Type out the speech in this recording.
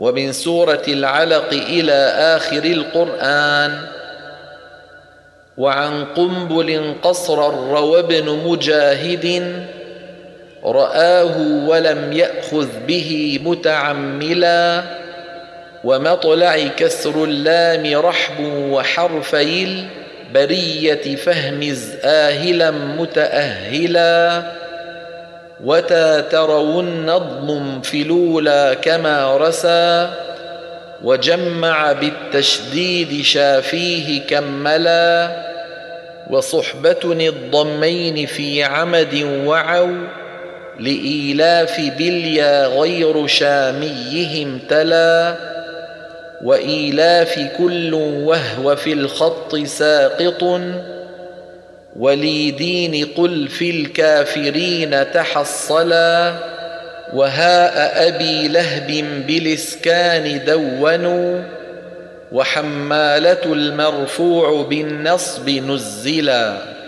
ومن سورة العلق إلى آخر القرآن. وعن قنبل قصر روى ابن مجاهد رآه ولم يأخذ به متعملا. ومطلع كسر اللام رحب وحرفي البرية فهمز آهلا متأهلا. وتا ترون الضم في الأولى كما رسى وجمع بالتشديد شافيه كملا وصحبة الضمين في عمد وعوا لإيلاف بليا غير شاميهم تلا وإيلاف كل وهو في الخط ساقط وليدين قل في الكافرين تحصلا وهاء أبي لهب بالإسكان دونوا وحمالة المرفوع بالنصب نزلا